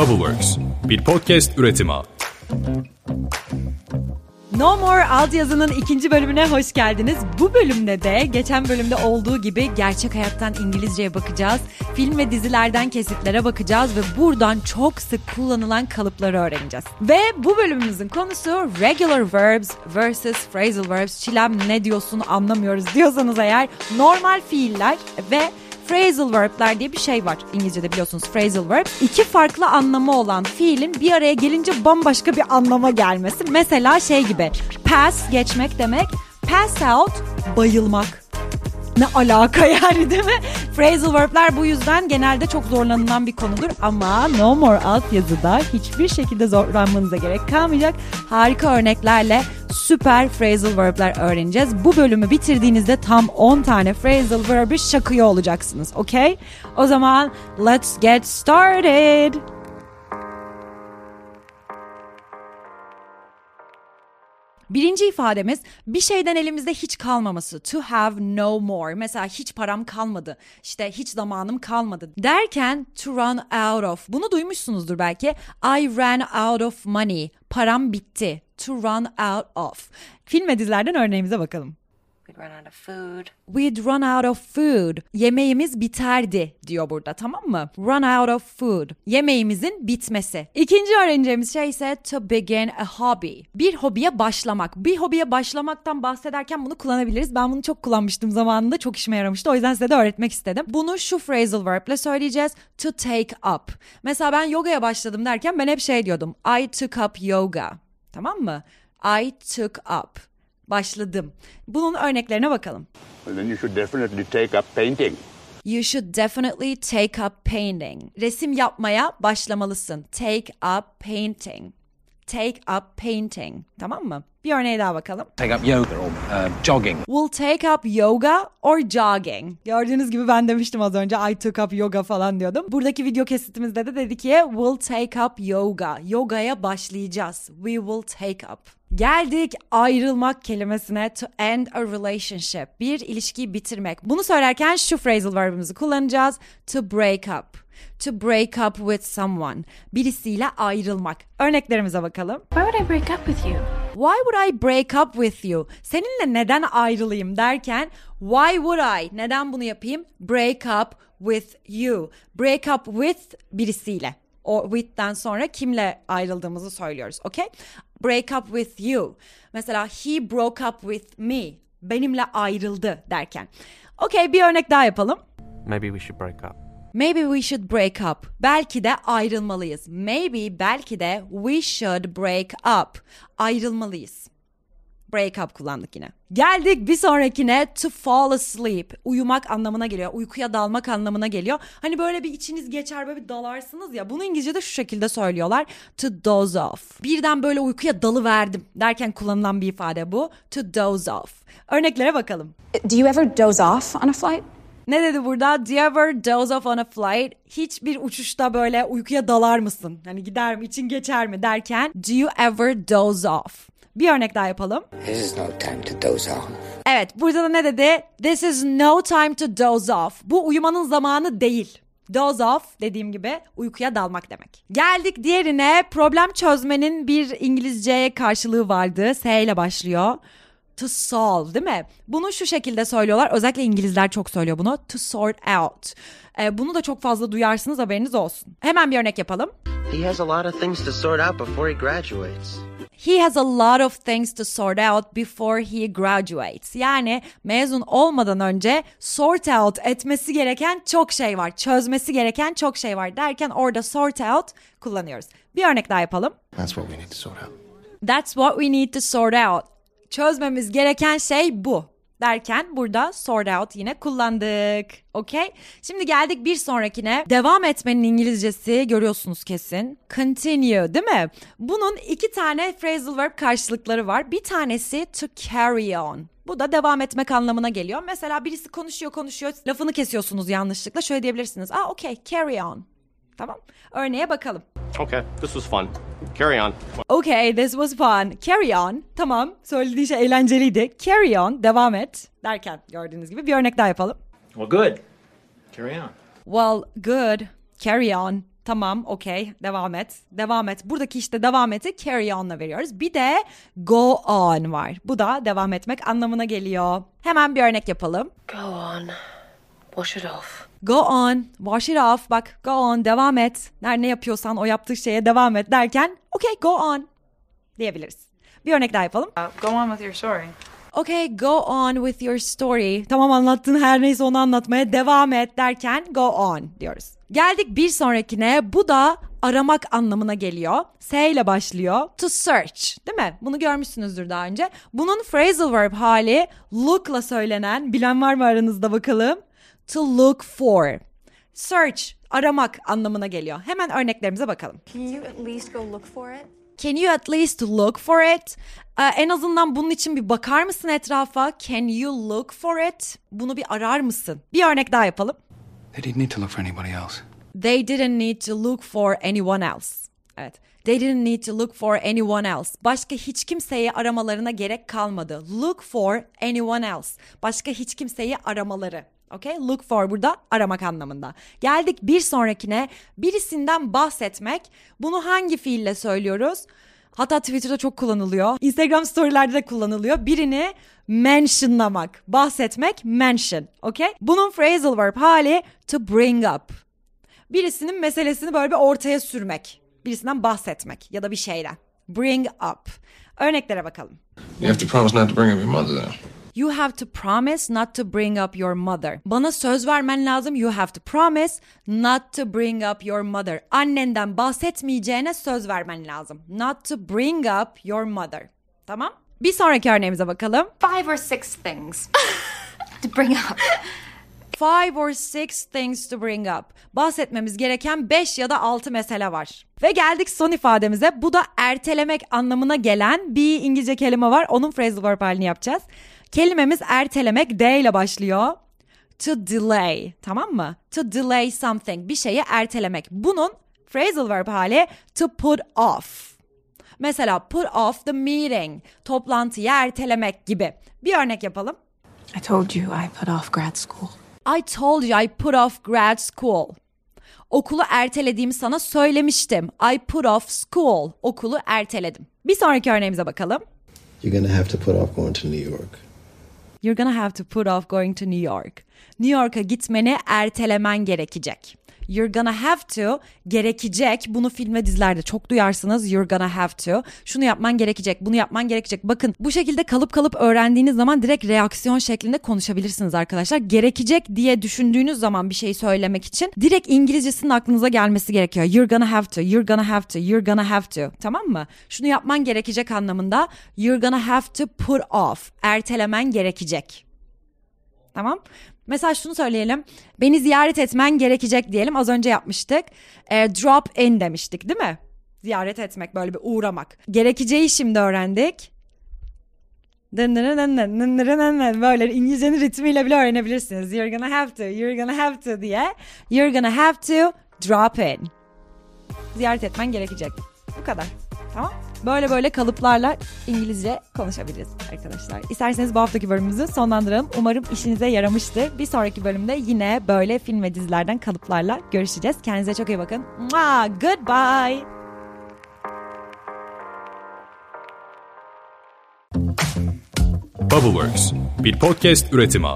Bubbleworks, bir podcast üretimi. No More alt yazının ikinci bölümüne hoş geldiniz. Bu bölümde de geçen bölümde olduğu gibi gerçek hayattan İngilizceye bakacağız. Film ve dizilerden kesitlere bakacağız ve buradan çok sık kullanılan kalıpları öğreneceğiz. Ve bu bölümümüzün konusu regular verbs versus phrasal verbs. Çilem ne diyorsun anlamıyoruz diyorsanız eğer normal fiiller ve phrasal verb'ler diye bir şey var. İngilizce'de biliyorsunuz phrasal verb. İki farklı anlamı olan fiilin bir araya gelince bambaşka bir anlama gelmesi. Mesela şey gibi pass geçmek demek, pass out bayılmak. Ne alaka yani değil mi? Phrasal verb'ler bu yüzden genelde çok zorlanılan bir konudur ama No More alt yazıda hiçbir şekilde zorlanmanıza gerek kalmayacak. Harika örneklerle süper phrasal verb'ler öğreneceğiz. Bu bölümü bitirdiğinizde tam 10 tane phrasal verb'i şakıyor olacaksınız. Okay? O zaman let's get started. Birinci ifademiz bir şeyden elimizde hiç kalmaması. To have no more. Mesela hiç param kalmadı. İşte hiç zamanım kalmadı. Derken to run out of. Bunu duymuşsunuzdur belki. I ran out of money. Param bitti. To run out of. Film ve dizilerden örneğimize bakalım. We'd run out of food. We'd run out of food. Yemeğimiz biterdi diyor burada tamam mı? Run out of food. Yemeğimizin bitmesi. İkinci öğreneceğimiz şey ise to begin a hobby. Bir hobiye başlamak. Bir hobiye başlamaktan bahsederken bunu kullanabiliriz. Ben bunu çok kullanmıştım zamanında. Çok işime yaramıştı. O yüzden size de öğretmek istedim. Bunu şu phrasal verb ile söyleyeceğiz. To take up. Mesela ben yogaya başladım derken ben hep şey diyordum. I took up yoga. Tamam mı? I took up başladım. Bunun örneklerine bakalım. Well, then you should definitely take up painting. You should definitely take up painting. Resim yapmaya başlamalısın. Take up painting. Take up painting. Tamam mı? Bir örneğe daha bakalım. take up yoga or uh, jogging. Will take up yoga or jogging. Gördüğünüz gibi ben demiştim az önce I took up yoga falan diyordum. Buradaki video kesitimizde de dedi ki will take up yoga. Yogaya başlayacağız. We will take up. Geldik ayrılmak kelimesine to end a relationship. Bir ilişkiyi bitirmek. Bunu söylerken şu phrasal verbimizi kullanacağız. To break up. To break up with someone. Birisiyle ayrılmak. Örneklerimize bakalım. Why would I break up with you? Why would I break up with you? Seninle neden ayrılayım derken why would I? Neden bunu yapayım? Break up with you. Break up with birisiyle. O with'ten sonra kimle ayrıldığımızı söylüyoruz. Okay? Break up with you. Mesela he broke up with me. Benimle ayrıldı derken. Okay bir örnek daha yapalım. Maybe we should break up. Maybe we should break up. Belki de ayrılmalıyız. Maybe belki de we should break up. Ayrılmalıyız. Break up kullandık yine. Geldik bir sonrakine to fall asleep. Uyumak anlamına geliyor. Uykuya dalmak anlamına geliyor. Hani böyle bir içiniz geçer böyle bir dalarsınız ya. Bunu İngilizce'de şu şekilde söylüyorlar. To doze off. Birden böyle uykuya dalı verdim derken kullanılan bir ifade bu. To doze off. Örneklere bakalım. Do you ever doze off on a flight? Ne dedi burada? Do you ever doze off on a flight? Hiçbir uçuşta böyle uykuya dalar mısın? Hani gider mi, için geçer mi derken do you ever doze off? Bir örnek daha yapalım. This is no time to doze off. Evet, burada da ne dedi? This is no time to doze off. Bu uyumanın zamanı değil. Doze off dediğim gibi uykuya dalmak demek. Geldik diğerine problem çözmenin bir İngilizceye karşılığı vardı. S ile başlıyor. To solve değil mi? Bunu şu şekilde söylüyorlar. Özellikle İngilizler çok söylüyor bunu. To sort out. Ee, bunu da çok fazla duyarsınız haberiniz olsun. Hemen bir örnek yapalım. He has a lot of things to sort out before he graduates. He has a lot of things to sort out before he graduates. Yani mezun olmadan önce sort out etmesi gereken çok şey var. Çözmesi gereken çok şey var derken orada sort out kullanıyoruz. Bir örnek daha yapalım. That's what we need to sort out. That's what we need to sort out. Çözmemiz gereken şey bu derken burada sort out yine kullandık. Okey? Şimdi geldik bir sonrakine. Devam etmenin İngilizcesi görüyorsunuz kesin. Continue değil mi? Bunun iki tane phrasal verb karşılıkları var. Bir tanesi to carry on. Bu da devam etmek anlamına geliyor. Mesela birisi konuşuyor konuşuyor lafını kesiyorsunuz yanlışlıkla. Şöyle diyebilirsiniz. Aa okey carry on. Tamam. Örneğe bakalım. Okay, this was fun. Carry on. Okay, this was fun. Carry on. Tamam. Söylediği şey eğlenceliydi. Carry on. Devam et. Derken gördüğünüz gibi bir örnek daha yapalım. Well, good. Carry on. Well, good. Carry on. Tamam, okey. Devam et. Devam et. Buradaki işte devam eti carry on'la veriyoruz. Bir de go on var. Bu da devam etmek anlamına geliyor. Hemen bir örnek yapalım. Go on. Wash it off. Go on, wash it off. Bak, go on, devam et. Her ne yapıyorsan o yaptığı şeye devam et derken, okay, go on diyebiliriz. Bir örnek daha yapalım. Go on with your story. Okay, go on with your story. Tamam anlattığın her neyse onu anlatmaya devam et derken go on diyoruz. Geldik bir sonrakine. Bu da aramak anlamına geliyor. S ile başlıyor. To search değil mi? Bunu görmüşsünüzdür daha önce. Bunun phrasal verb hali look'la söylenen. Bilen var mı aranızda bakalım? To look for. Search, aramak anlamına geliyor. Hemen örneklerimize bakalım. Can you at least go look for it? Can you at least look for it? Ee, en azından bunun için bir bakar mısın etrafa? Can you look for it? Bunu bir arar mısın? Bir örnek daha yapalım. They didn't need to look for anybody else. They didn't need to look for anyone else. Evet. They didn't need to look for anyone else. Başka hiç kimseyi aramalarına gerek kalmadı. Look for anyone else. Başka hiç kimseyi aramaları. Okay? Look for burada aramak anlamında. Geldik bir sonrakine. Birisinden bahsetmek. Bunu hangi fiille söylüyoruz? Hatta Twitter'da çok kullanılıyor. Instagram storylerde de kullanılıyor. Birini mentionlamak, bahsetmek, mention. Okay? Bunun phrasal verb hali to bring up. Birisinin meselesini böyle bir ortaya sürmek. Birisinden bahsetmek ya da bir şeyden. Bring up. Örneklere bakalım. You have to promise not to bring up your mother then. You have to promise not to bring up your mother. Bana söz vermen lazım. You have to promise not to bring up your mother. Annenden bahsetmeyeceğine söz vermen lazım. Not to bring up your mother. Tamam? Bir sonraki örneğimize bakalım. Five or six things to bring up. Five or six things to bring up. Bahsetmemiz gereken 5 ya da 6 mesele var. Ve geldik son ifademize. Bu da ertelemek anlamına gelen bir İngilizce kelime var. Onun phrasal verb halini yapacağız. Kelimemiz ertelemek D ile başlıyor. To delay. Tamam mı? To delay something. Bir şeyi ertelemek. Bunun phrasal verb hali to put off. Mesela put off the meeting. Toplantıyı ertelemek gibi. Bir örnek yapalım. I told you I put off grad school. I told you I put off grad school. Okulu ertelediğimi sana söylemiştim. I put off school. Okulu erteledim. Bir sonraki örneğimize bakalım. You're gonna have to put off going to New York. You're gonna have to put off going to New York. New York'a gitmeni ertelemen gerekecek. You're gonna have to gerekecek. Bunu film ve dizilerde çok duyarsınız. You're gonna have to. Şunu yapman gerekecek, bunu yapman gerekecek. Bakın bu şekilde kalıp kalıp öğrendiğiniz zaman direkt reaksiyon şeklinde konuşabilirsiniz arkadaşlar. Gerekecek diye düşündüğünüz zaman bir şey söylemek için direkt İngilizcesinin aklınıza gelmesi gerekiyor. You're gonna have to, you're gonna have to, you're gonna have to. Tamam mı? Şunu yapman gerekecek anlamında you're gonna have to put off. Ertelemen gerekecek. Tamam. Mesela şunu söyleyelim. Beni ziyaret etmen gerekecek diyelim. Az önce yapmıştık. E, drop in demiştik değil mi? Ziyaret etmek böyle bir uğramak. Gerekeceği şimdi öğrendik. Böyle İngilizcenin ritmiyle bile öğrenebilirsiniz. You're gonna have to, you're gonna have to diye. You're gonna have to drop in. Ziyaret etmen gerekecek. Bu kadar. Tamam. Böyle böyle kalıplarla İngilizce konuşabiliriz arkadaşlar. İsterseniz bu haftaki bölümümüzü sonlandıralım. Umarım işinize yaramıştır. Bir sonraki bölümde yine böyle film ve dizilerden kalıplarla görüşeceğiz. Kendinize çok iyi bakın. Mwah, goodbye. Bubbleworks bir podcast üretimi.